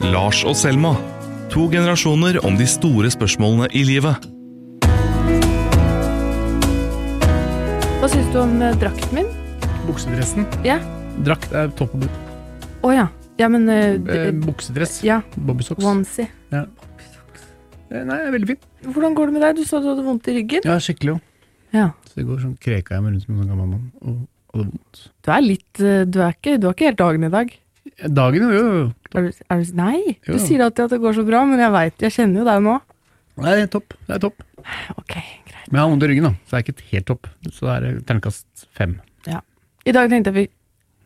Lars og Selma. To generasjoner om de store spørsmålene i livet. Hva syns du om eh, drakten min? Buksedressen. Ja. Drakt er topp og bunn. Å ja. Ja, men eh, d- Eh, buksedress. Ja, Bobbysocks. onesie. Eh, Nei, veldig fint. Hvordan går det med deg? Du sa du hadde vondt i ryggen. Ja, skikkelig jo. Ja. Så i går sånn kreka jeg meg rundt som en sånn gammel mann og hadde vondt. Du er litt eh, Du er ikke, du er ikke helt dagen i dag. Dagen, jo, jo. Er du, er du, nei, Jo. du sier alltid at det går så bra, men jeg vet, jeg kjenner jo deg nå. Nei, det er topp. Det er topp. Ok, greit. Men jeg har vondt i ryggen, da, så det er ikke helt topp. Så det er terningkast fem. Ja. I dag tenkte jeg vi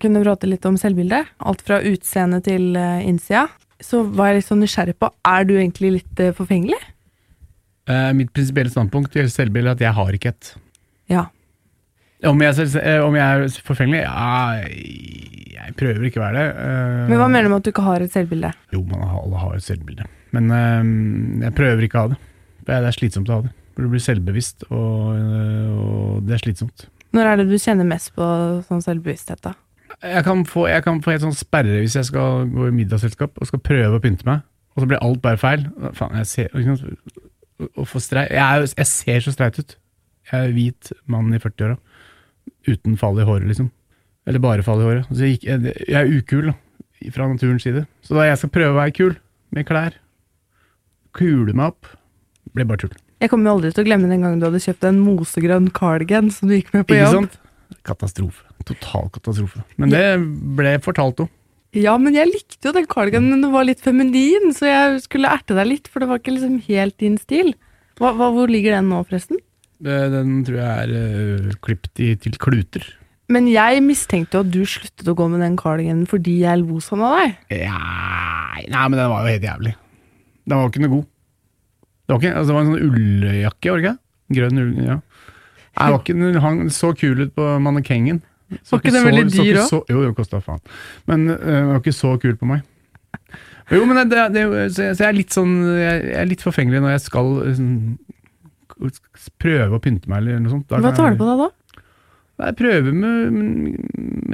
kunne prate litt om selvbildet. Alt fra utseende til uh, innsida. Så var jeg litt sånn nysgjerrig på, er du egentlig litt eh, forfengelig? Eh, mitt prinsipielle standpunkt til selvbildet er at jeg har ikke et. Ja. Om jeg, eh, om jeg er forfengelig? Ja, jeg prøver ikke å være det. Eh, Men hva mener du med at du ikke har et selvbilde? Jo, man har, alle har et selvbilde. Men eh, jeg prøver ikke å ha det. Det er, slitsomt å ha det. Du blir selvbevisst, og, eh, og det er slitsomt. Når er det du kjenner mest på sånn selvbevissthet, da? Jeg kan få, jeg kan få helt sånn sperre hvis jeg skal gå i middagsselskap og skal prøve å pynte meg, og så blir alt bare feil. Faen, jeg ser å få streit jeg, jeg ser så streit ut. Jeg er hvit mann i 40-åra. Uten fall i håret, liksom. Eller bare fall i håret. Så jeg, jeg, jeg er ukul, da. Fra naturens side. Så da jeg skal prøve å være kul, med klær, kule meg opp, blir bare tull. Jeg kommer jo aldri til å glemme den gangen du hadde kjøpt en mosegrønn cardigan som du gikk med på Ikke jobb. sant? Katastrofe. Total katastrofe. Men det ble fortalt om. Ja, men jeg likte jo den cardiganen, men den var litt feminin, så jeg skulle erte deg litt, for det var ikke liksom helt din stil. Hva, hva, hvor ligger den nå, forresten? Den tror jeg er uh, klippet i, til kluter. Men jeg mistenkte jo at du sluttet å gå med den cardiganen fordi jeg lo sånn av deg. Ja, nei, men den var jo helt jævlig. Den var jo ikke noe god. Det var, ikke, altså, det var en sånn ulljakke, var det ikke? Grønn ull, ja. Nei, var ikke, den hang så kul ut på mannekengen. Så Var ikke den veldig dyr òg? Jo, det kosta faen. Men øh, den var ikke så kul på meg. Jo, men det, det, så, jeg, er litt sånn Jeg er litt forfengelig når jeg skal sånn, prøve å pynte meg eller noe sånt. Da Hva tar du på deg da? Nei, Jeg prøver med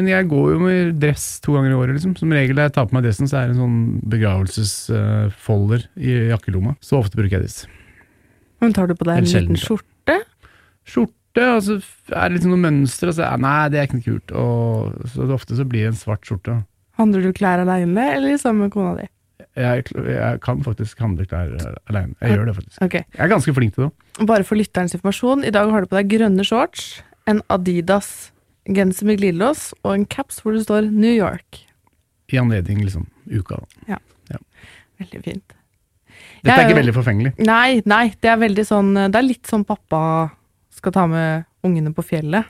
men, jeg går jo med dress to ganger i året, liksom. Som regel når jeg tar på meg dressen, så er det en sånn begravelsesfolder i jakkelomma. Så ofte bruker jeg disse. Men tar du på deg en liten skjorte? Skjorte, og så er det liksom noe mønster, og så er nei, det er ikke noe kult. Og så ofte så blir det en svart skjorte. Handler du klær aleine, eller sammen med kona di? Jeg, jeg kan faktisk handle klær alene. Jeg gjør det faktisk. Okay. Jeg er ganske flink til det. Bare for lytterens informasjon, i dag har du på deg grønne shorts, en Adidas genser med glidelås og en caps hvor det står New York. I anledning liksom uka. Veldig fint. Dette er er ikke jo- veldig forfengelig. Nei, nei, det er veldig sånn Det er litt sånn pappa skal ta med ungene på fjellet.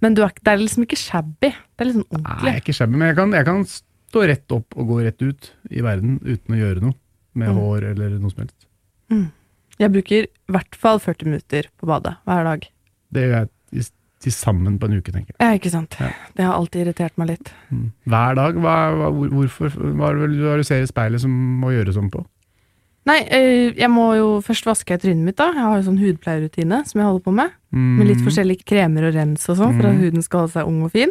Men du er, det er liksom ikke shabby. Det er liksom ordentlig. Nei, jeg er ikke shabby, men jeg kan, jeg kan stå rett opp og gå rett ut i verden uten å gjøre noe. Med Mm. hår eller noe som helst. Jeg bruker i hvert fall 40 minutter på badet hver dag. Det gjør jeg til- sammen på en uke, tenker jeg. Ja, ikke sant. Ja. Det har alltid irritert meg litt. Mm. Hver dag? Hva, hva, hvorfor? Hva er det du ser i speilet som må gjøre sånn på? Nei, eh, jeg må jo først vaske trynet mitt, da. Jeg har jo sånn hudpleierrutine som jeg holder på med. Med litt Mm. forskjellige kremer og rens og sånn, for at Mm. huden skal holde seg ung og fin.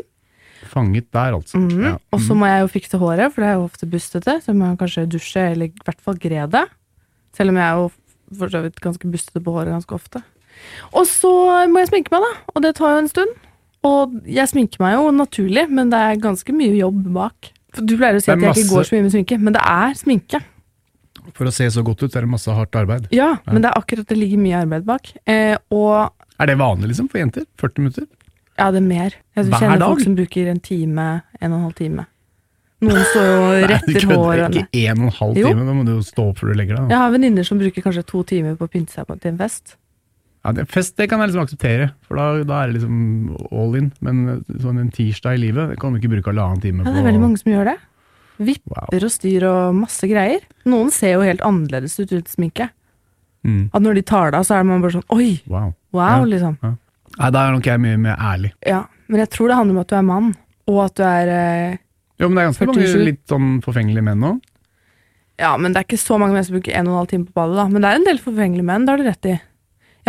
Fanget der, altså. Mm. Ja. Og så må jeg jo fikse håret, for det er jo ofte bustete, så jeg må kanskje dusje, eller i hvert fall gre det. Selv om jeg er jo for så vidt ganske bustete på håret ganske ofte. Og så må jeg sminke meg, da. Og det tar jo en stund. Og jeg sminker meg jo naturlig, men det er ganske mye jobb bak. For du pleier å si at jeg ikke går så mye med sminke, men det er sminke. For å se så godt ut, er det masse hardt arbeid. Ja, men det er akkurat det ligger mye arbeid bak. Eh, og Er det vanlig liksom for jenter? 40 minutter? ja, det er mer. Jeg Hver kjenner folk som bruker en time, en og en halv time. Noen står jo og retter håret. Ikke en og en halv Jo. time, da må du jo stå opp før du legger deg. da. Jeg har venninner som bruker kanskje to timer på å pynte seg på til en fest. Ja, det, fest det kan jeg liksom akseptere, for da, da er det liksom all in. Men sånn en tirsdag i livet, det kan du ikke bruke halvannen time Ja, det er veldig mange som gjør det. Wow. Vipper og styr og masse greier. Noen ser jo helt annerledes ut uten sminke. Mm, At når de tar det av, så er man bare sånn oi, wow. wow, Ja. liksom. Nei, da er nok jeg mye mer ærlig. Ja, Men jeg tror det handler om at du er mann, og at du er eh, Jo, men det er ganske 47. mange litt sånn forfengelige menn nå. Ja, men det er ikke så mange menn som bruker en og en halv time på badet, da. Men det er en del forfengelige menn, det har du rett i.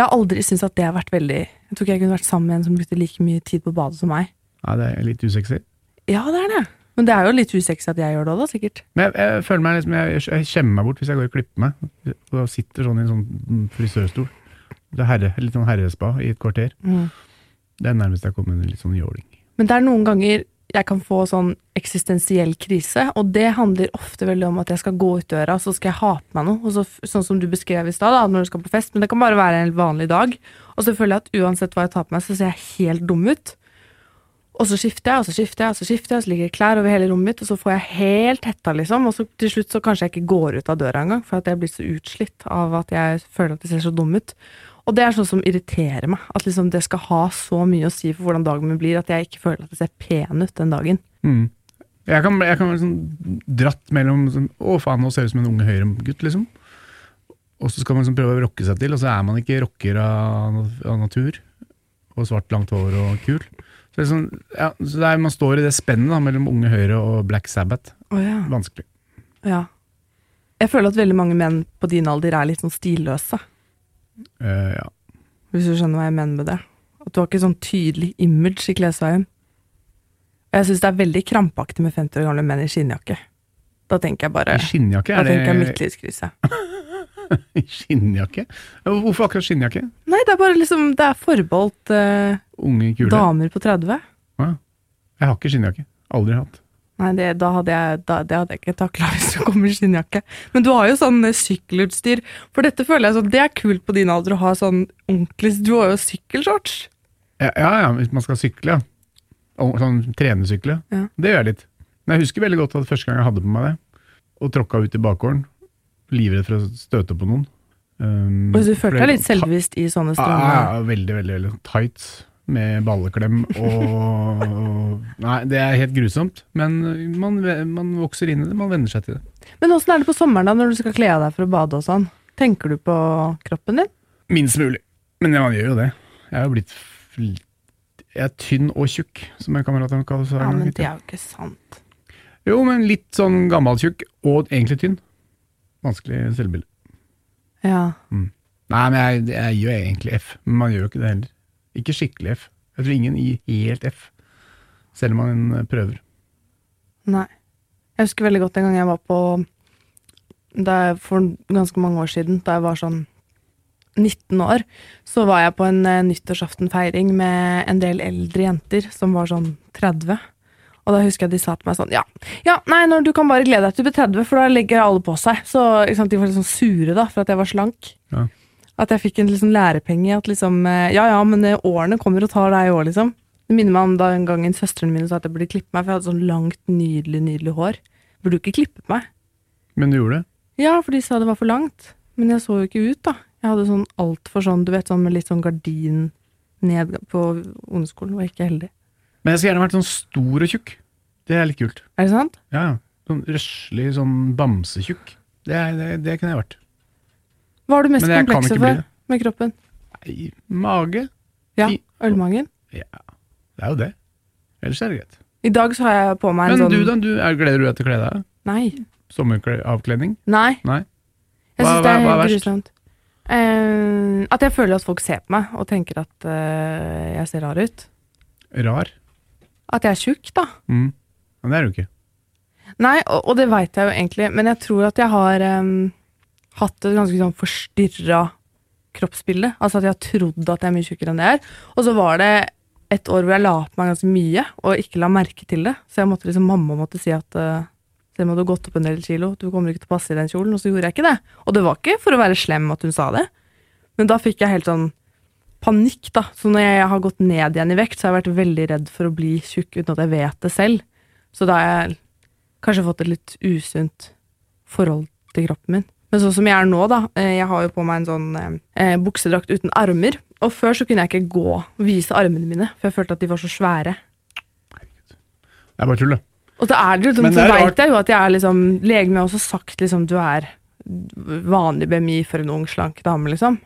Jeg har aldri syntes at det har vært veldig Jeg tror ikke jeg kunne vært sammen med en som brukte like mye tid på badet som meg. Nei, det er litt usexy. Ja, det er det. Men det er jo litt usexy at jeg gjør det òg, da, sikkert. Men jeg, jeg føler meg liksom, jeg, jeg kjemmer meg bort hvis jeg går og klipper meg, og sitter sånn i en sånn frisørstol. Det er herre, litt sånn herrespa i et kvarter. Det er nærmest jeg kommer litt sånn jåling. Men det er noen ganger jeg kan få sånn eksistensiell krise, og det handler ofte veldig om at jeg skal gå ut døra, så skal jeg ha på meg noe, så, sånn som du beskrev i stad, når du skal på fest, men det kan bare være en vanlig dag, og så føler jeg at uansett hva jeg tar på meg, så ser jeg helt dum ut. Og så skifter jeg, og så skifter jeg, og så skifter jeg, og så ligger det klær over hele rommet mitt, og så får jeg helt hetta, liksom, og så til slutt så kanskje jeg ikke går ut av døra engang, for at jeg blir så utslitt av at jeg føler at det ser så dum ut. Og det er sånn som irriterer meg, at liksom det skal ha så mye å si for hvordan dagen min blir, at jeg ikke føler at det ser pen ut den dagen. Mm. Jeg kan, jeg kan være sånn dratt mellom sånn, Å, faen, nå ser jeg ut som en unge Høyre-gutt, liksom. Og så skal man liksom prøve å rocke seg til, og så er man ikke rocker av, av natur. Og svart, langt hår og kul. Så, sånn, ja, så er, man står i det spennet mellom Unge Høyre og Black Sabbath. Oh, ja. Vanskelig. ja. Jeg føler at veldig mange menn på din alder er litt sånn stilløse, Eh, ja. hvis du skjønner hva jeg mener med det. At du har ikke sånn tydelig image i klesveien. Og jeg syns det er veldig krampaktig med 50 år gamle menn i skinnjakke. Da tenker jeg bare I Skinnjakke? Da Er tenker jeg det midtlivskrise. I skinnjakke? Hvorfor akkurat skinnjakke? Nei, det er bare liksom Det er forbeholdt uh, damer på 30. Jeg har ikke skinnjakke. Aldri hatt. Nei, det, da hadde jeg, da, det hadde jeg ikke takla hvis du kom i skinnjakke. Men du har jo sånn eh, sykkelutstyr. For dette føler jeg sånn, det er kult på din alder å ha sånn ordentlig Du har jo sykkelshorts. Ja, ja, ja, hvis man skal sykle, ja. Sånn trenesykle. Ja. Det gjør jeg litt. Men jeg husker veldig godt at første gang jeg hadde på meg det, og tråkka ut i bakgården, livredd for å støte på noen. Um, Og du følte deg litt selvbevisst i sånne stramme ja, veldig, veldig, veldig tights med balleklem og Nei, det er helt grusomt, men man, man vokser inn i det, man venner seg til det. Men åssen er det på sommeren da, når du skal kle av deg for å bade og sånn? Tenker du på kroppen din? Minst mulig. Men man gjør jo det. Jeg er jo blitt Jeg er tynn og tjukk, som en kamerat av kaller Ja, men det er jo ikke sant. Jo, men litt sånn gammaltjukk, og egentlig tynn. Vanskelig selvbilde. Ja. Nei, men jeg, jeg gjør egentlig F, men man gjør jo ikke det heller. Ikke skikkelig F. Jeg tror ingen gir helt F, selv om man prøver. Nei. Jeg husker veldig godt en gang jeg var på jeg, For ganske mange år siden, da jeg var sånn 19 år, så var jeg på en eh, nyttårsaftenfeiring med en del eldre jenter som var sånn 30. Og da husker jeg de sa til meg sånn Ja, ja nei, når du kan bare glede deg til du blir 30, for da legger alle på seg. Så sant, de var litt sånn sure da, for at jeg var slank. Ja. At jeg fikk en liksom lærepenge. At liksom eh, Ja ja, men eh, årene kommer og tar deg òg, liksom. Det minner meg om da en gangen søstrene mine sa at jeg burde klippe meg, for jeg hadde sånn langt, nydelig, nydelig hår. Burde du ikke klippet meg? Men du gjorde det? Ja, for de sa det var for langt. Men jeg så jo ikke ut, da. Jeg hadde sånn altfor sånn, du vet, sånn med litt sånn gardin ned på ungdomsskolen. Var ikke heldig. Men jeg skulle gjerne vært sånn stor og tjukk. Det er litt kult. Er det sant? Ja. Sånn røslig, sånn bamsetjukk. Det, det, det kunne jeg vært. Hva har du mest Men komplekser for med kroppen? Nei, mage? Ja, ølmagen. Ja, det er jo det. Ellers er det greit. I dag så har jeg på meg en Men sånn du da, du, er, gleder du deg til å kle deg? Nei. Sommeravkledning? Nei. Nei? Jeg Hva- syns det er hva er helt verst? grusomt. Uh, at jeg føler at folk ser på meg og tenker at uh, jeg ser rar ut. Rar? At jeg er tjukk, da. Mm. Men det er du ikke. Nei, og, og det veit jeg jo egentlig, men jeg tror at jeg har em, hatt et ganske sånn forstyrra kroppsbilde. Altså at jeg har trodd at jeg er mye tjukkere enn det er. Og så var det et år hvor jeg la på meg ganske mye, og ikke la merke til det. Så jeg måtte liksom, mamma måtte si at uh, Selv om du har gått opp en del kilo, du kommer ikke til å passe i den kjolen. Og så gjorde jeg ikke det. Og det var ikke for å være slem at hun sa det, men da fikk jeg helt sånn panikk, da. Så når jeg har gått ned igjen i vekt, så har jeg vært veldig redd for å bli tjukk uten at jeg vet det selv. Så da har jeg kanskje fått et litt usunt forhold til kroppen min. Men sånn som jeg er nå, da. eh, Jeg har jo på meg en sånn eh, buksedrakt uten armer. Og før så kunne jeg ikke gå og vise armene mine, for jeg følte at de var så svære. Det er bare tull, det. Og så er det Men så rart. jeg jo at jeg er liksom Legen min har også sagt liksom du er vanlig BMI for en ung, slank dame, liksom.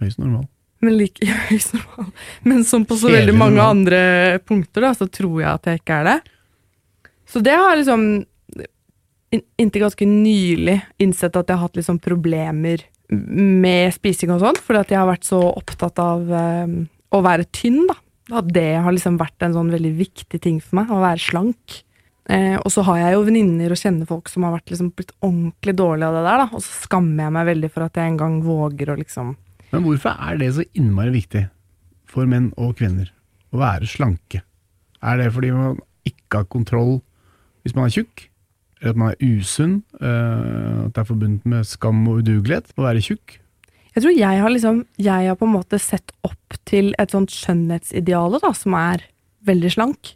Høyst normal. Men, like, ja, høyst normal. Men som på så Kjedelig veldig mange normal. andre punkter, da, så tror jeg at jeg ikke er det. Så det har liksom inntil ganske nylig innsett at jeg har hatt liksom problemer med spising og sånn, fordi at jeg har vært så opptatt av um, å være tynn, da. At det har liksom vært en sånn veldig viktig ting for meg, å være slank. Eh, og så har jeg jo venninner og kjenner folk som har vært liksom blitt ordentlig dårlige av det der, da. Og så skammer jeg meg veldig for at jeg en gang våger å liksom Men hvorfor er det så innmari viktig for menn og kvinner å være slanke? Er det fordi man ikke har kontroll hvis man er tjukk? At man er usunn? øh, at det er forbundet med skam og udugelighet å være tjukk? Jeg tror jeg har liksom Jeg har på en måte sett opp til et sånt skjønnhetsideale, da, som er veldig slank.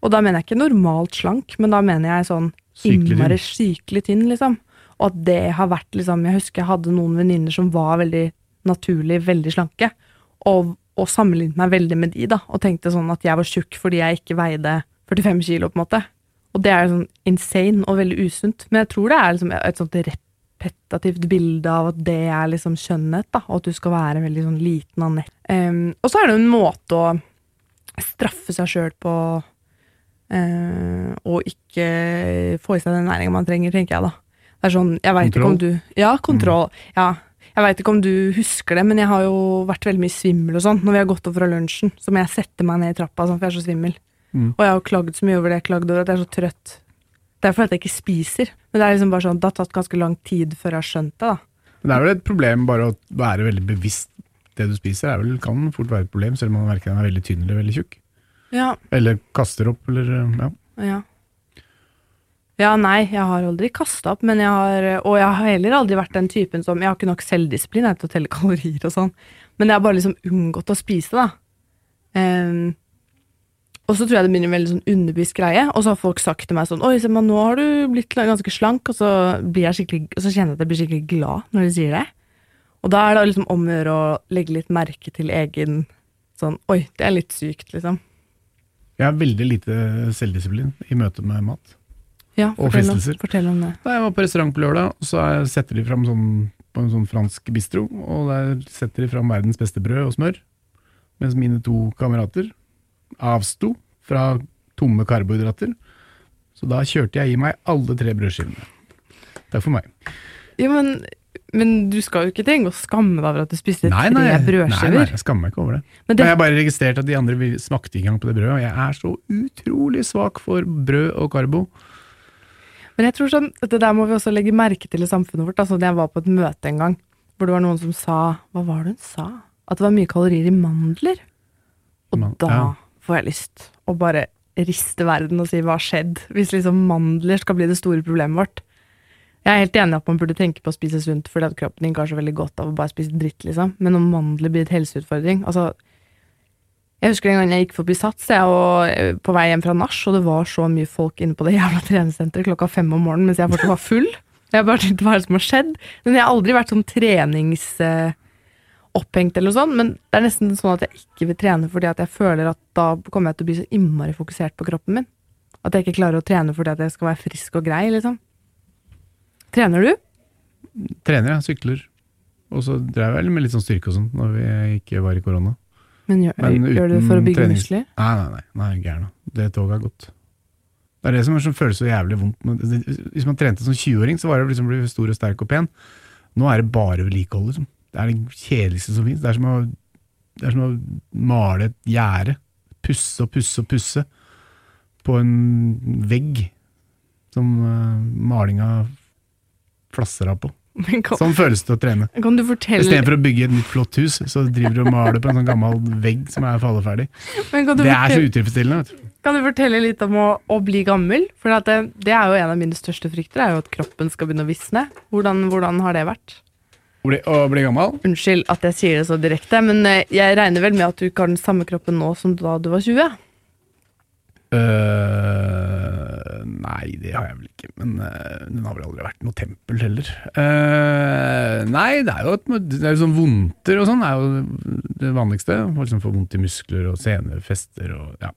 Og da mener jeg ikke normalt slank, men da mener jeg sånn innmari sykelig tynn, liksom. Og at det har vært liksom Jeg husker jeg hadde noen venninner som var veldig naturlig veldig slanke, og, og sammenlignet meg veldig med de, da, og tenkte sånn at jeg var tjukk fordi jeg ikke veide 45 kilo, på en måte. Og det er sånn insane og veldig usunt. Men jeg tror det er liksom et sånt repetativt bilde av at det er liksom skjønnhet, da, og at du skal være veldig sånn liten og nett. Em, og så er det en måte å straffe seg sjøl på, uh, og ikke få i seg den næringa man trenger, tenker jeg da. Det er sånn, jeg vet ikke om du Ja, kontroll. Ja. Jeg veit ikke om du husker det, men jeg har jo vært veldig mye svimmel og sånn. Når vi har gått opp fra lunsjen, så må jeg sette meg ned i trappa, sånn, for jeg er så svimmel. Mm. Og jeg har klagd så mye over det. Jeg klagde over at jeg er så trøtt. Det er fordi jeg ikke spiser. Men det er liksom bare sånn, det har tatt ganske lang tid før jeg har skjønt det. da. Men det er vel et problem bare å være veldig bevisst det du spiser, er vel, kan fort være et problem, selv om man verken er veldig tynn eller veldig tjukk. Ja, Eller kaster opp, eller ja. ja. Ja, nei, jeg har aldri kasta opp, men jeg har Og jeg har heller aldri vært den typen som Jeg har ikke nok selvdisiplin til å telle kalorier og sånn, men jeg har bare liksom unngått å spise, da. Ehm, og så tror jeg det begynner med en veldig sånn underbevisst greie, og så har folk sagt til meg sånn Oi, se, men nå har du blitt ganske slank, og så, blir jeg skikkelig, og så kjenner jeg at jeg blir skikkelig glad når de sier det. Og da er det liksom om å gjøre å legge litt merke til egen sånn Oi, det er litt sykt, liksom. Jeg har veldig lite selvdisiplin i møte med mat. Ja, Og fortell om, fristelser. fortell om det. Da jeg var på restaurant på lørdag, så er- setter de fram sånn, på en sånn fransk bistro, og der setter de fram verdens beste brød og smør, mens mine to kamerater avsto fra tomme karbohydrater. Så da kjørte jeg i meg alle tre brødskivene. Takk for meg. Ja, men, men du skal jo ikke trenge å skamme deg over at du spiste Nei, tre nei, nei, brødskiver. nei, jeg skammer meg ikke over det. Men det, jeg har bare registrert at de andre smakte ikke engang på det brødet, og jeg er så utrolig svak for brød og karbo. men jeg tror sånn, det der må vi også legge merke til i samfunnet vårt. Altså, jeg var på et møte en gang hvor det var noen som sa Hva var det hun sa? At det var mye kalorier i mandler. Og Man- da ja. Får jeg lyst å bare riste verden og si hva har skjedd? Hvis liksom mandler skal bli det store problemet vårt. Jeg er helt enig i at man burde tenke på å spise sunt, fordi at kroppen din kanskje veldig godt av å bare spise dritt, liksom. Men om mandler blir et helseutfordring altså, Jeg husker en gang jeg gikk forbi Sats jeg, eh, på vei hjem fra nach, og det var så mye folk inne på det jævla treningssenteret klokka fem om morgenen mens jeg fortsatt var full. Jeg bare tenkte hva er det som har skjedd? Men jeg har aldri vært sånn treningsopphengt eller noe sånt, men det er nesten sånn at jeg ikke vil trene fordi at jeg føler at da kommer jeg til å bli så innmari fokusert på kroppen min. At jeg ikke klarer å trene fordi at jeg skal være frisk og grei, liksom. Trener du? Trener, jeg. Sykler. Og så drev jeg med litt sånn styrke og sånn, når vi ikke var i korona. Men gjør, Men gjør du det for å bygge trenings- muskler? Nei, nei, nei, nei gæren. Det toget har gått. Det er det som, er som føles så jævlig vondt. Hvis man trente som 20-åring, så var det liksom å bli stor og sterk og pen. Nå er det bare vedlikehold, liksom. Det er det kjedeligste som fins. Det, det er som å male et gjerde. Pusse og pusse og pusse på en vegg som uh, malinga flasser av på. Kan, Sånn føles det å trene. kan du fortelle Istedenfor å bygge et nytt flott hus, så driver du og maler på en sånn gammel vegg som er falleferdig. men kan du Det er så fortelle- utilfredsstillende. Kan du fortelle litt om å, å bli gammel? For det, det er jo en av mine største frykter, er jo at kroppen skal begynne å visne. Hvordan, hvordan har det vært? Å bli, å bli gammel? Unnskyld at jeg sier det så direkte, men eh, jeg regner vel med at du ikke har den samme kroppen nå som da du var 20? Uh, nei, det har jeg vel ikke. Men uh, den har vel aldri vært noe tempel heller. Uh, nei, det er jo et, det er jo sånn vondter og sånn er jo det vanligste. Liksom få vondt i muskler og senefester og ja.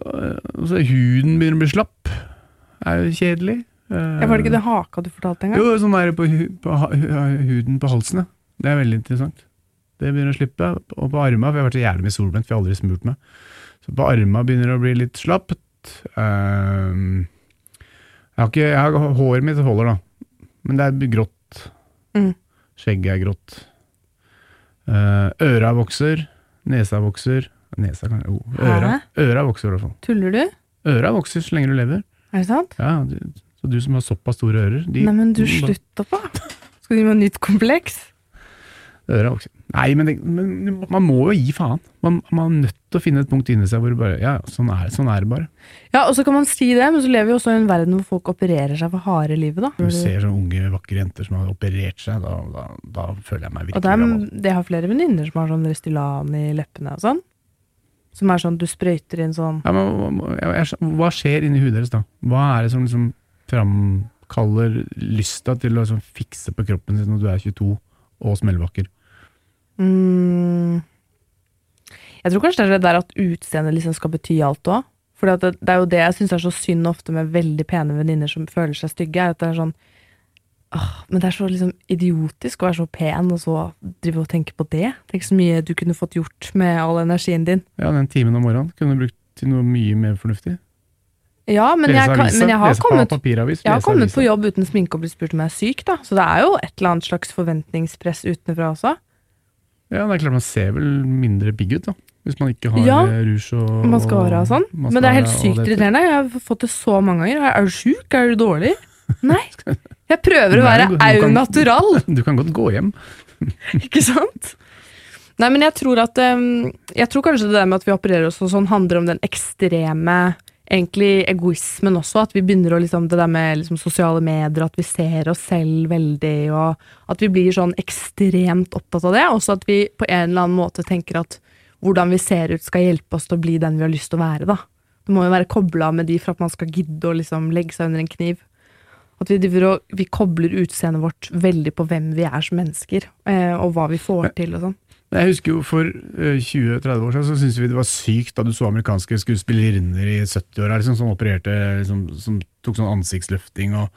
Og så huden begynner å bli slapp. er jo kjedelig. Øh, Ja, var det ikke det haka du fortalte en gang? Jo, sånn der på, hu- på huden på halsen, ja. Det er veldig interessant. Det begynner å slippe. Og på armene, for jeg har vært så jævlig mye solbrent, for jeg har aldri smurt meg. Så på armene begynner det å bli litt slapt. Ehm, jeg har ikke, jeg har, håret mitt holder da, men det er grått. Mm. Skjegget er grått. Uh, øra vokser, nesa vokser. Nesa kan jo, øra, øra vokser i hvert fall. Tuller du? Øra vokser så lenge du lever. Er det sant? Ja, du, så du som har såpass store ører de, Nei, men du, slutter på! Skal du gi meg nytt kompleks? Øra vokser. Nei, men, det, men man må jo gi faen. Man, man er nødt til å finne et punkt inni seg hvor du bare Ja, sånn er, sånn er det bare. Ja, og så kan man si det, men så lever vi også i en verden hvor folk opererer seg for harde livet, da. Når du ser sånne unge, vakre jenter som har operert seg, da, da, da føler jeg meg virkelig gammel. det har flere venninner som har sånn Restylane i leppene og sånn. Som er sånn, du sprøyter inn sånn Ja, men, hva skjer inni huet deres da? Hva er det som liksom framkaller lysta til å liksom fikse på kroppen sin når du er 22 og smellvakker? mm, Jeg tror kanskje det er det der at utseendet liksom skal bety alt òg. For det, det er jo det jeg syns er så synd ofte med veldig pene venninner som føler seg stygge. er at det er sånn åh, Men det er så liksom idiotisk å være så pen og så drive og tenke på det. Tenk så mye du kunne fått gjort med all energien din. Ja, den timen om morgenen kunne du brukt til noe mye mer fornuftig. Ja, men jeg, kan, men jeg har kommet Jeg har kommet på jobb uten sminke og blitt spurt om jeg er syk, da. Så det er jo et eller annet slags forventningspress utenfra også. Ja, det er klart man ser vel mindre big ut da, hvis man ikke har Ja, eh, rouge og Mascara og sånn. mascara Men det er helt sykt irriterende. Jeg har fått det så mange ganger. Er du sjuk? Er du dårlig? Nei. Jeg prøver å være au natural, Du kan godt gå hjem. ikke sant? Nei, men jeg tror at um, Jeg tror kanskje det der med at vi opererer oss og sånn, handler om den ekstreme egentlig egoismen også. At vi begynner å liksom Det der med liksom, sosiale medier, at vi ser oss selv veldig, og at vi blir sånn ekstremt opptatt av det. Også at vi på en eller annen måte tenker at hvordan vi ser ut skal hjelpe oss til å bli den vi har lyst til å være, da. Det må jo være kobla med de for at man skal gidde å liksom legge seg under en kniv. At vi, vi kobler utseendet vårt veldig på hvem vi er som mennesker, eh, og hva vi får til og sånn. Jeg husker jo for eh, 20-30 år siden så syntes vi det var sykt da du så amerikanske skuespillerinner i 70-åra liksom, som opererte, liksom, som tok sånn ansiktsløfting og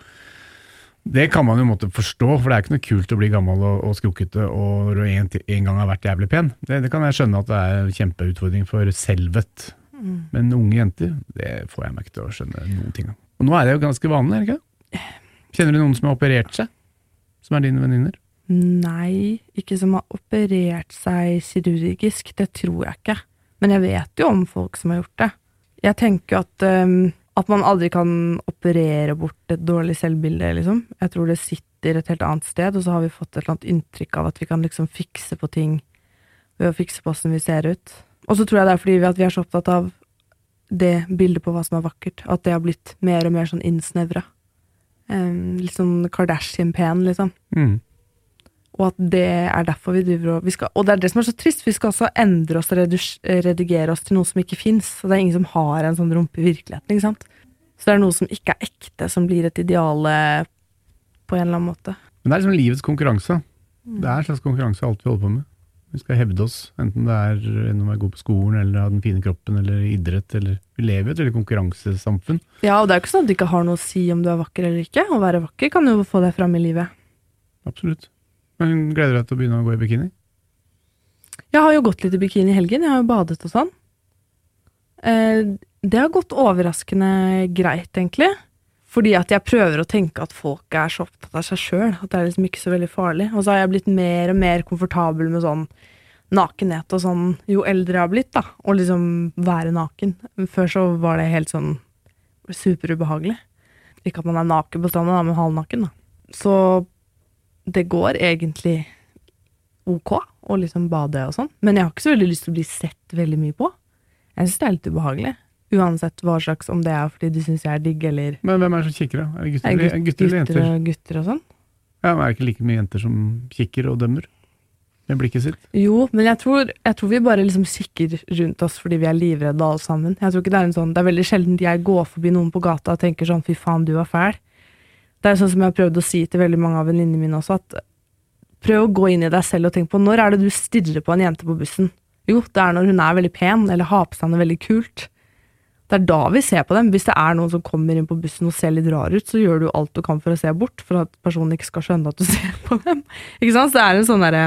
Det kan man jo måtte forstå, for det er ikke noe kult å bli gammel og, og skrukkete og når du en, en gang har vært jævlig pen. Det, det kan jeg skjønne at det er en kjempeutfordring for selvet. Men unge jenter, det får jeg meg ikke til å skjønne noen ting av. Og nå er det jo ganske vanlig, er det ikke? det? Kjenner du noen som har operert seg? Som er dine venninner? Nei, ikke som har operert seg kirurgisk, det tror jeg ikke. Men jeg vet jo om folk som har gjort det. Jeg tenker at, um, at man aldri kan operere bort et dårlig selvbilde, liksom. Jeg tror det sitter et helt annet sted, og så har vi fått et eller annet inntrykk av at vi kan liksom fikse på ting ved å fikse på hvordan vi ser ut. Og så tror jeg det er fordi vi, vi er så opptatt av det bildet på hva som er vakkert, at det har blitt mer og mer sånn innsnevra. Um, litt sånn Kardashian-pen, liksom. Mm. Og at det er derfor vi driver og vi skal, Og det er det som er så trist, vi skal også endre oss og redigere oss til noe som ikke fins. Og det er ingen som har en sånn rumpe i virkeligheten, ikke sant. Så det er noe som ikke er ekte, som blir et ideale på en eller annen måte. Men det er liksom livets konkurranse. Det er en slags konkurranse alt vi holder på med. Vi skal hevde oss, enten det er gjennom å være god på skolen, eller ha den fine kroppen, eller idrett, eller Vi lever i et veldig konkurransesamfunn. Ja, og det er jo ikke sånn at det ikke har noe å si om du er vakker eller ikke. Å være vakker kan jo få deg fram i livet. Absolutt. Men gleder du deg til å begynne å gå i bikini? Jeg har jo gått litt i bikini i helgen, jeg har jo badet og sånn. Eh, det har gått overraskende greit, egentlig. Fordi at jeg prøver å tenke at folk er så opptatt av seg sjøl, at det er liksom ikke så veldig farlig. Og så har jeg blitt mer og mer komfortabel med sånn nakenhet og sånn jo eldre jeg har blitt, da. Å liksom være naken. Før så var det helt sånn superubehagelig. Ikke at man er naken på stranda, men halvnaken, da. Så det går egentlig ok å liksom bade og sånn. Men jeg har ikke så veldig lyst til å bli sett veldig mye på. Jeg syns det er litt ubehagelig. Uansett hva slags, om det er fordi du syns jeg er digg, eller Men hvem er det som kikker, da? Er det gutter, er eller- gut- gutter eller jenter? og gutter og sånn. Ja, men Er det ikke like mye jenter som kikker og dømmer? Med blikket sitt? Jo, men jeg tror, jeg tror vi bare liksom kikker rundt oss fordi vi er livredde alle sammen. Jeg tror ikke Det er en sånn, det er veldig sjelden jeg går forbi noen på gata og tenker sånn 'fy faen, du er fæl'. Det er sånn som jeg har prøvd å si til veldig mange av venninnene mine også, at prøv å gå inn i deg selv og tenk på når er det du stirrer på en jente på bussen? Jo, det er når hun er veldig pen, eller har på seg noe veldig kult. Det er da vi ser på dem. Hvis det er noen som kommer inn på bussen og ser litt rar ut, så gjør du alt du kan for å se bort, for at personen ikke skal skjønne at du ser på dem. Ikke sant? Så det er en sånn derre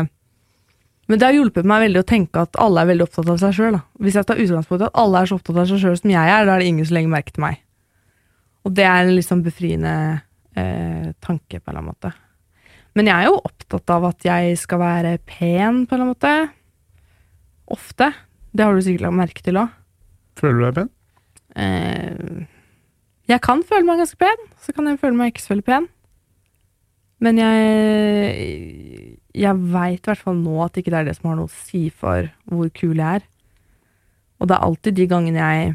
Men det har hjulpet meg veldig å tenke at alle er veldig opptatt av seg sjøl. Hvis jeg tar utgangspunkt i at alle er så opptatt av seg sjøl som jeg er, da er det ingen som legger merke til meg. Og det er en litt sånn befriende eh, tanke, på en eller annen måte. Men jeg er jo opptatt av at jeg skal være pen, på en eller annen måte. Ofte. Det har du sikkert lagt merke til òg. Føler du deg pen? eh, Jeg kan føle meg ganske pen, så kan jeg føle meg ikke så veldig pen. Men jeg Jeg veit i hvert fall nå at ikke det er det som har noe å si for hvor kul jeg er. Og det er alltid de gangene jeg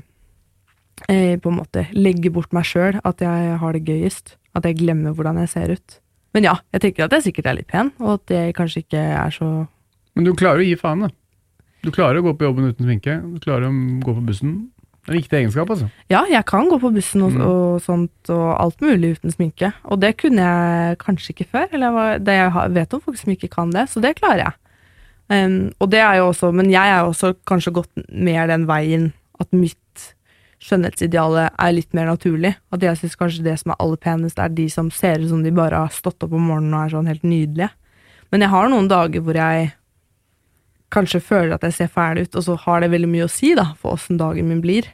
eh, på en måte legger bort meg sjøl, at jeg har det gøyest. At jeg glemmer hvordan jeg ser ut. Men ja, jeg tenker at jeg sikkert er litt pen, og at jeg kanskje ikke er så Men du klarer å gi faen, da. Du klarer å gå på jobben uten sminke. Du klarer å gå på bussen. Det er en viktig egenskap, altså. Ja, jeg kan gå på bussen og, Mm. og sånt, og alt mulig uten sminke. Og det kunne jeg kanskje ikke før. Eller jeg, var, det jeg vet om folk som ikke kan det, så det klarer jeg. Um, og det er jo også, men jeg er jo også kanskje gått mer den veien at mitt skjønnhetsideale er litt mer naturlig. At jeg syns kanskje det som er aller penest, er de som ser ut som de bare har stått opp om morgenen og er sånn helt nydelige. Men jeg har noen dager hvor jeg kanskje føler at jeg ser fæl ut, og så har det veldig mye å si da, for åssen dagen min blir.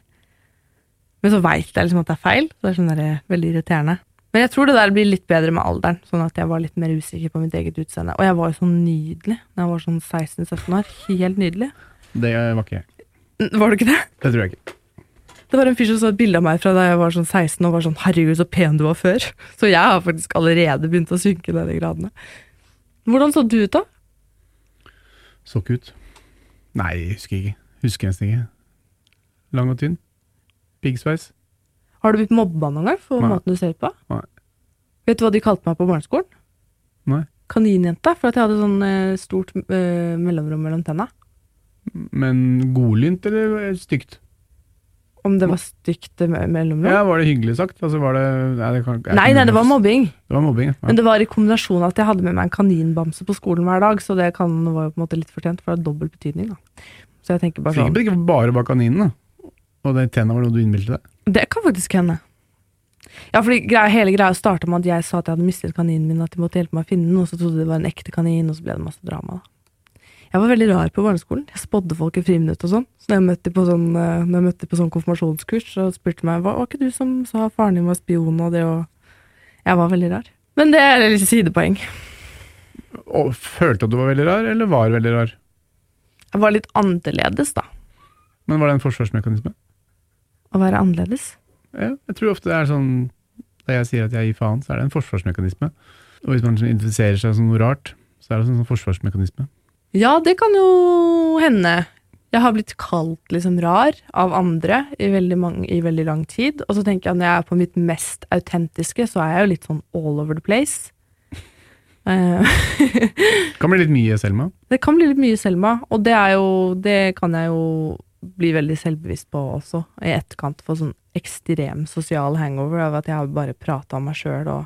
Men så veit jeg liksom at det er feil. Så det er sånn der, eh, veldig irriterende. Men jeg tror det der blir litt bedre med alderen, sånn at jeg var litt mer usikker på mitt eget utseende. Og jeg var jo så nydelig da jeg var sånn 16-17 år. Helt nydelig. Det var ikke jeg. Var det ikke det? Det tror jeg ikke. Det var en fyr som så et bilde av meg fra da jeg var sånn 16 og var sånn 'herregud, så pen du var før'. Så jeg har faktisk allerede begynt å synke ned i gradene. Hvordan så du ut da? Så ikke ut. Nei, husker ikke. Husker nesten ikke. Lang og tynn. Piggsveis. Har du blitt mobba noen gang for Nei. måten du ser på? Nei. Vet du hva de kalte meg på barneskolen? Nei. Kaninjente, for at jeg hadde sånn eh, stort eh, mellomrom mellom tenna. Men godlynt eller stygt? Om det var stygt mellom dem? Ja, var det hyggelig sagt? Altså var det Nei, det, kan, Nei, nei, det var mobbing. Det var mobbing. Ja. Men det var i kombinasjon at jeg hadde med meg en kaninbamse på skolen hver dag, så det kan, var jo på en måte litt fortjent, for det har dobbel betydning, da. Så jeg tenker bare Sikkert sånn ikke bare bak kaninen, da. Og det tenna var noe du innbilte deg. Det kan faktisk hende. Ja, fordi greia, hele greia starta med at jeg sa at jeg hadde mistet kaninen min, at de måtte hjelpe meg å finne den, og så trodde de det var en ekte kanin, og så ble det masse drama, da. Jeg var veldig rar på barneskolen. Jeg spådde folk i friminutt og sånn. Så når jeg møtte på sånn, eh, når jeg møtte på sånn konfirmasjonskurs, så spurte de meg var, var ikke du som sa faren din var spion og det og Jeg var veldig rar. Men det er litt sidepoeng. Og følte at du var veldig rar, eller var veldig rar? Jeg var litt annerledes, da. Men var det en forsvarsmekanisme? Å være annerledes. Ja, jeg tror ofte det er sånn Da jeg sier at jeg gir faen, så er det en forsvarsmekanisme. Og hvis man liksom identifiserer seg som noe rart, så er det en sånn forsvarsmekanisme. Ja, det kan jo hende. Jeg har blitt kalt liksom rar av andre i veldig, mange, i veldig lang tid. Og så tenker jeg at når jeg er på mitt mest autentiske, så er jeg jo litt sånn all over the place. det Kan bli litt mye Selma. det kan bli litt mye Selma, og det er jo Det kan jeg jo bli veldig selvbevisst på også, i etterkant for sånn ekstrem sosial hangover av at jeg har bare prata om meg sjøl og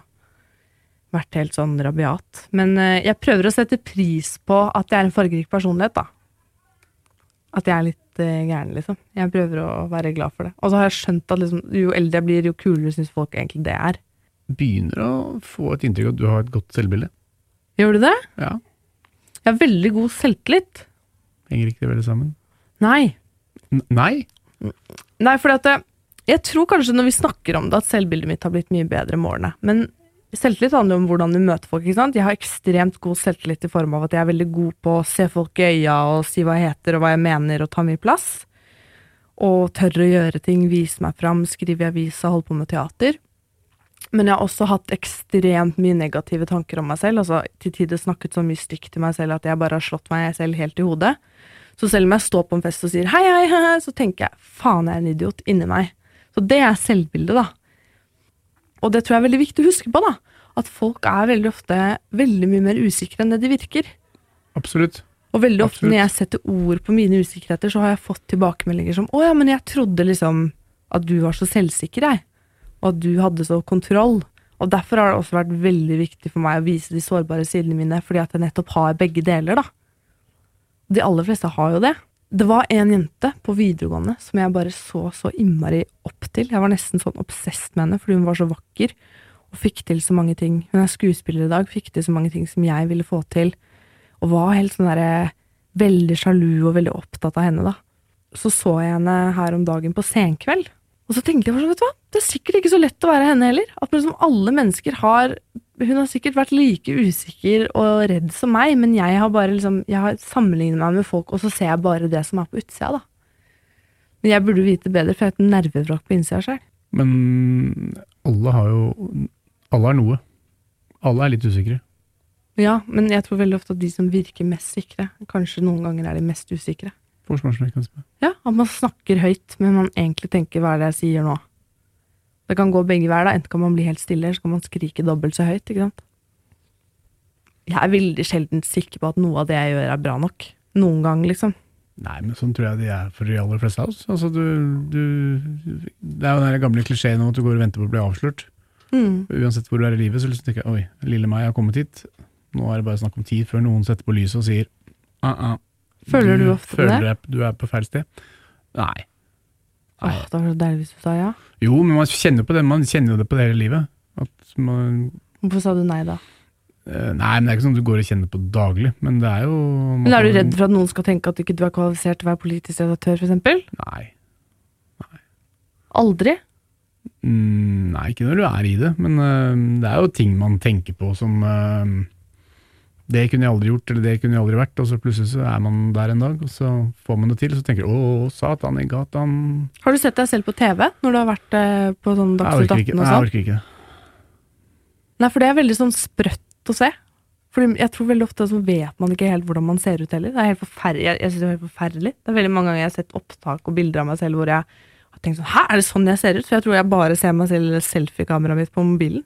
vært helt sånn rabiat. Men eh, jeg prøver å sette pris på at jeg er en fargerik personlighet, da. At jeg er litt uh, gæren, liksom. Jeg prøver å være glad for det. Og så har jeg skjønt at liksom, jo eldre jeg blir, jo kulere syns folk egentlig det er. Begynner å få et inntrykk av at du har et godt selvbilde. Gjør du det? Ja. Jeg har veldig god selvtillit. Henger ikke det veldig sammen? Nei. N nei? Nei, for at jeg tror kanskje når vi snakker om det, at selvbildet mitt har blitt mye bedre med årene. Men selvtillit handler om hvordan du møter folk. ikke sant? Jeg har ekstremt god selvtillit i form av at jeg er veldig god på å se folk i øya og si hva jeg heter og hva jeg mener, og ta mye plass. Og tørre å gjøre ting, vise meg fram, skrive i avisa, holde på med teater. Men jeg har også hatt ekstremt mye negative tanker om meg selv. altså Til tider snakket så mye stygt til meg selv at jeg bare har slått meg selv helt i hodet. Så selv om jeg står på en fest og sier hei, hei, hei, så tenker jeg faen, jeg er en idiot inni meg. Så det er selvbildet, da. Og det tror jeg er veldig viktig å huske på, da. At folk er veldig ofte veldig mye mer usikre enn det de virker. Absolutt. Og veldig ofte Absolutt. når jeg setter ord på mine usikkerheter, så har jeg fått tilbakemeldinger som 'Å ja, men jeg trodde liksom at du var så selvsikker, jeg'. Og at du hadde så kontroll. Og derfor har det også vært veldig viktig for meg å vise de sårbare sidene mine, fordi at jeg nettopp har begge deler, da. De aller fleste har jo det. Det var en jente på videregående som jeg bare så så innmari opp til. Jeg var nesten sånn obsesst med henne fordi hun var så vakker og fikk til så mange ting. Hun er skuespiller i dag, fikk til så mange ting som jeg ville få til og var helt sånn derre veldig sjalu og veldig opptatt av henne, da. Så så jeg henne her om dagen på senkveld, og så tenkte jeg sånn, vet du hva, det er sikkert ikke så lett å være henne heller. At liksom alle mennesker har Hun har sikkert vært like usikker og redd som meg, men jeg har bare liksom Jeg har sammenlignet meg med folk, og så ser jeg bare det som er på utsida, da. Men jeg burde vite bedre, for jeg er et nervevrak på innsida sjøl. Men alle har jo Alle har noe. Alle er litt usikre. Ja, men jeg tror veldig ofte at de som virker mest sikre, kanskje noen ganger er de mest usikre. Forsvarsmekanisme. Ja, At man snakker høyt, men man egentlig tenker 'hva er det jeg sier nå'? Det kan gå begge veier. da. Enten kan man bli helt stille, eller så kan man skrike dobbelt så høyt. ikke sant? Jeg er veldig sjelden sikker på at noe av det jeg gjør, er bra nok. Noen gang, liksom. Nei, men sånn tror jeg de er for de aller fleste av oss. Altså, du, du, det er jo den gamle klisjeen om at du går og venter på å bli avslørt. Mm. Uansett hvor du er i livet, så liksom tenker jeg oi, lille meg har kommet hit. Nå er det bare snakk om tid før noen setter på lyset og sier ah, ah, Føler du ofte føler det? du er på feil sted. Nei. Nei. Åh, det var så deilig hvis du sa ja. Jo, men man kjenner på det, man kjenner det på det hele livet. At man, Hvorfor sa du nei da? eh, nei, men det er ikke sånn du går og kjenner på daglig, men det er jo Men Er du redd for at noen skal tenke at du ikke er kvalifisert til å være politisk redaktør, f.eks.? Nei. Aldri? Mm, nei, ikke når du er i det, men uh, det er jo ting man tenker på som øh, Det kunne jeg aldri gjort, eller det kunne jeg aldri vært, og så plutselig så er man der en dag, og så får man det til, og så tenker du å, satan i gatan Har du sett deg selv på TV når du har vært eh, på sånn Dagsnytt orker 18 og nei, jeg sånn? orker ikke det. Nei, for det er veldig sånn sprøtt å se. For jeg tror veldig ofte så vet man ikke helt hvordan man ser ut heller. Det er helt forferdelig. Jeg, jeg synes det er helt forferdelig. Det er veldig mange ganger jeg har sett opptak og bilder av meg selv hvor jeg har tenkt sånn Hæ, er det sånn jeg ser ut? For jeg tror jeg bare ser meg selv i selfiekameraet mitt på mobilen.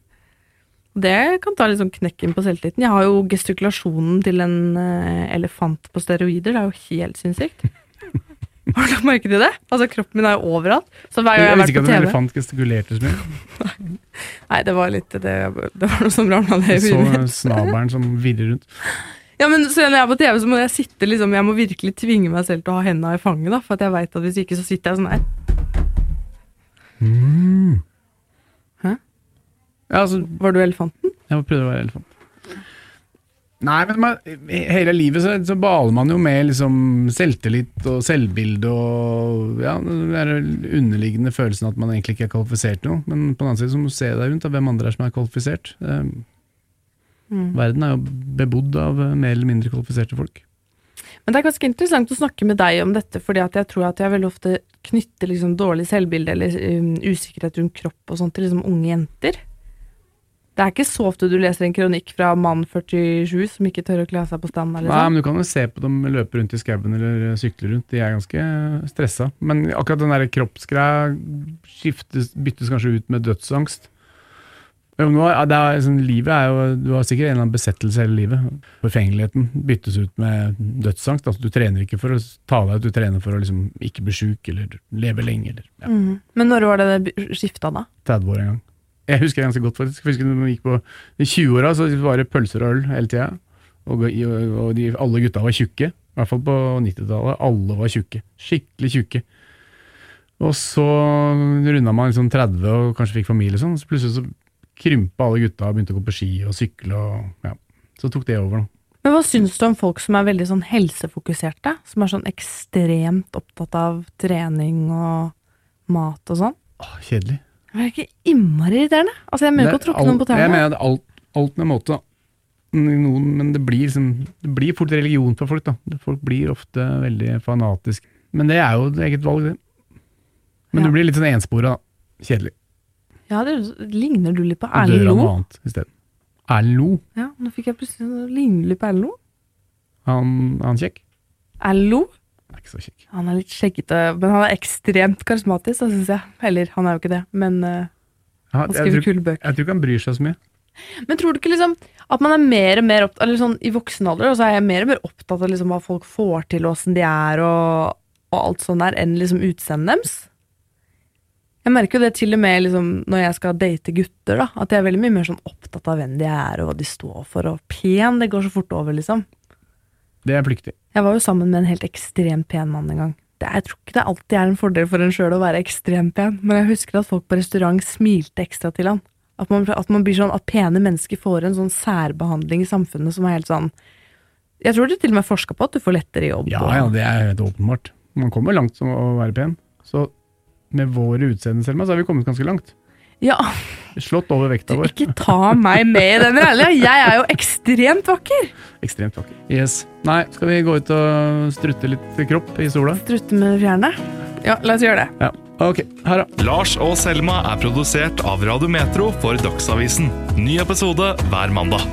Det kan ta litt sånn knekken på selvtilliten. Jeg har jo gestikulasjonen til en eh, elefant på steroider. Det er jo helt sinnssykt. Har du lagt merke til det? Altså, Kroppen min er jo overalt. Så hver gang jeg Jeg visste vært ikke på at en elefant gestikulerte så mye. Nei, det var litt Det, det var noe som ramla ned i huet mitt. så snabelen som virrer rundt. Ja, men så når jeg er på TV, så må jeg sitte liksom Jeg må virkelig tvinge meg selv til å ha hendene i fanget, da, for at jeg veit at hvis ikke, så sitter jeg sånn her. Mm. Ja, altså, Var du elefanten? Jeg prøvde å være elefant. Nei, men man, hele livet så, så baler man jo med liksom selvtillit og selvbilde og ja, den der underliggende følelsen at man egentlig ikke er kvalifisert til noe. Men på den annen side så må du se deg rundt, av hvem andre er som er kvalifisert. Eh, Mm. verden er jo bebodd av eh, mer eller mindre kvalifiserte folk. Men det er ganske interessant å snakke med deg om dette, fordi at jeg tror at jeg veldig ofte knytter liksom dårlig selvbilde eller um, usikkerhet rundt kropp og sånt til liksom unge jenter. Det er ikke så ofte du leser en kronikk fra mann 47 som ikke tør å kle seg på stand. Nei, Liksom. men Du kan jo se på dem løpe rundt i skauen eller eh, sykle rundt, de er ganske stressa. Men akkurat den der kroppsgreia byttes kanskje ut med dødsangst. Nå det er, sånn, livet er jo, Du har sikkert en eller annen besettelse hele livet. Forfengeligheten byttes ut med dødsangst. Altså, du trener ikke for å ta deg ut, du trener for å liksom, ikke bli sjuk eller leve lenge. Eller, ja, mm. Men når var det det skifta, da? 30 år en gang. Jeg husker det ganske godt, faktisk. Jeg husker når man gikk på I 20-åra så var det pølser og øl hele tida. Og, og de, alle gutta var tjukke. I hvert fall på 90-tallet. Alle var tjukke. Skikkelig tjukke. Og så runda man liksom 30 og kanskje fikk familie og sånn. Så plutselig så krympa alle gutta og begynte å gå på ski og sykle. og ja. Så tok det over. da. Men hva syns du om folk som er veldig sånn helsefokuserte? Som er sånn ekstremt opptatt av trening og mat og sånn? Åh, kjedelig. Det er ikke innmari irriterende. Altså, jeg mener ikke å tråkke noen på tærne. Jeg mener alt, alt med måte. Noen, men det blir, liksom, det blir fort religion for folk. da. Folk blir ofte veldig fanatiske. Men det er jo et eget valg, det. Men Ja. du blir litt sånn enspora. Kjedelig. Ja, det ligner du litt på Erlend Lo. dør av noe annet isteden. Erlend Lo? Ja, nå fikk jeg plutselig sånn- ligner du litt på Erlend Lo? han, han kjekk? Erlend Loe? Han er ikke så kjekk. Han er litt skjeggete, men han er ekstremt karismatisk, da syns jeg. Eller, han er jo ikke det, men uh, han skriver kule bøker. jeg tror ikke han bryr seg så mye. Men tror du ikke liksom at man er mer og mer opptatt Eller sånn i voksen alder, så er jeg mer og mer opptatt av liksom hva folk får til, og åssen de er, og, og alt sånn der, enn liksom utseendet deres? Jeg merker jo det til og med liksom, når jeg skal date gutter, da. At jeg er veldig mye mer sånn opptatt av hvem de er, og hva de står for, og pen. Det går så fort over, liksom. Det er pliktig. Jeg var jo sammen med en helt ekstremt pen mann en gang. Det jeg tror ikke det alltid er en fordel for en sjøl å være ekstremt pen, men jeg husker at folk på restaurant smilte ekstra til han. At man, at man blir sånn, at pene mennesker får en sånn særbehandling i samfunnet som er helt sånn Jeg tror du til og med forska på at du får lettere jobb. Ja, ja, det er helt åpenbart. Man kommer langt som å være pen. Så med våre utseende, Selma, så har vi kommet ganske langt. Ja Slått over vekta vår. ikke ta meg med i den rally. Jeg er jo ekstremt vakker! Ekstremt vakker. Yes. Nei, skal vi gå ut og strutte litt kropp i sola? Strutte med fjærene. Ja, la oss gjøre det. Ja. Ok, her det. Lars og Selma er produsert av Radio Metro for Dagsavisen. Ny episode hver mandag.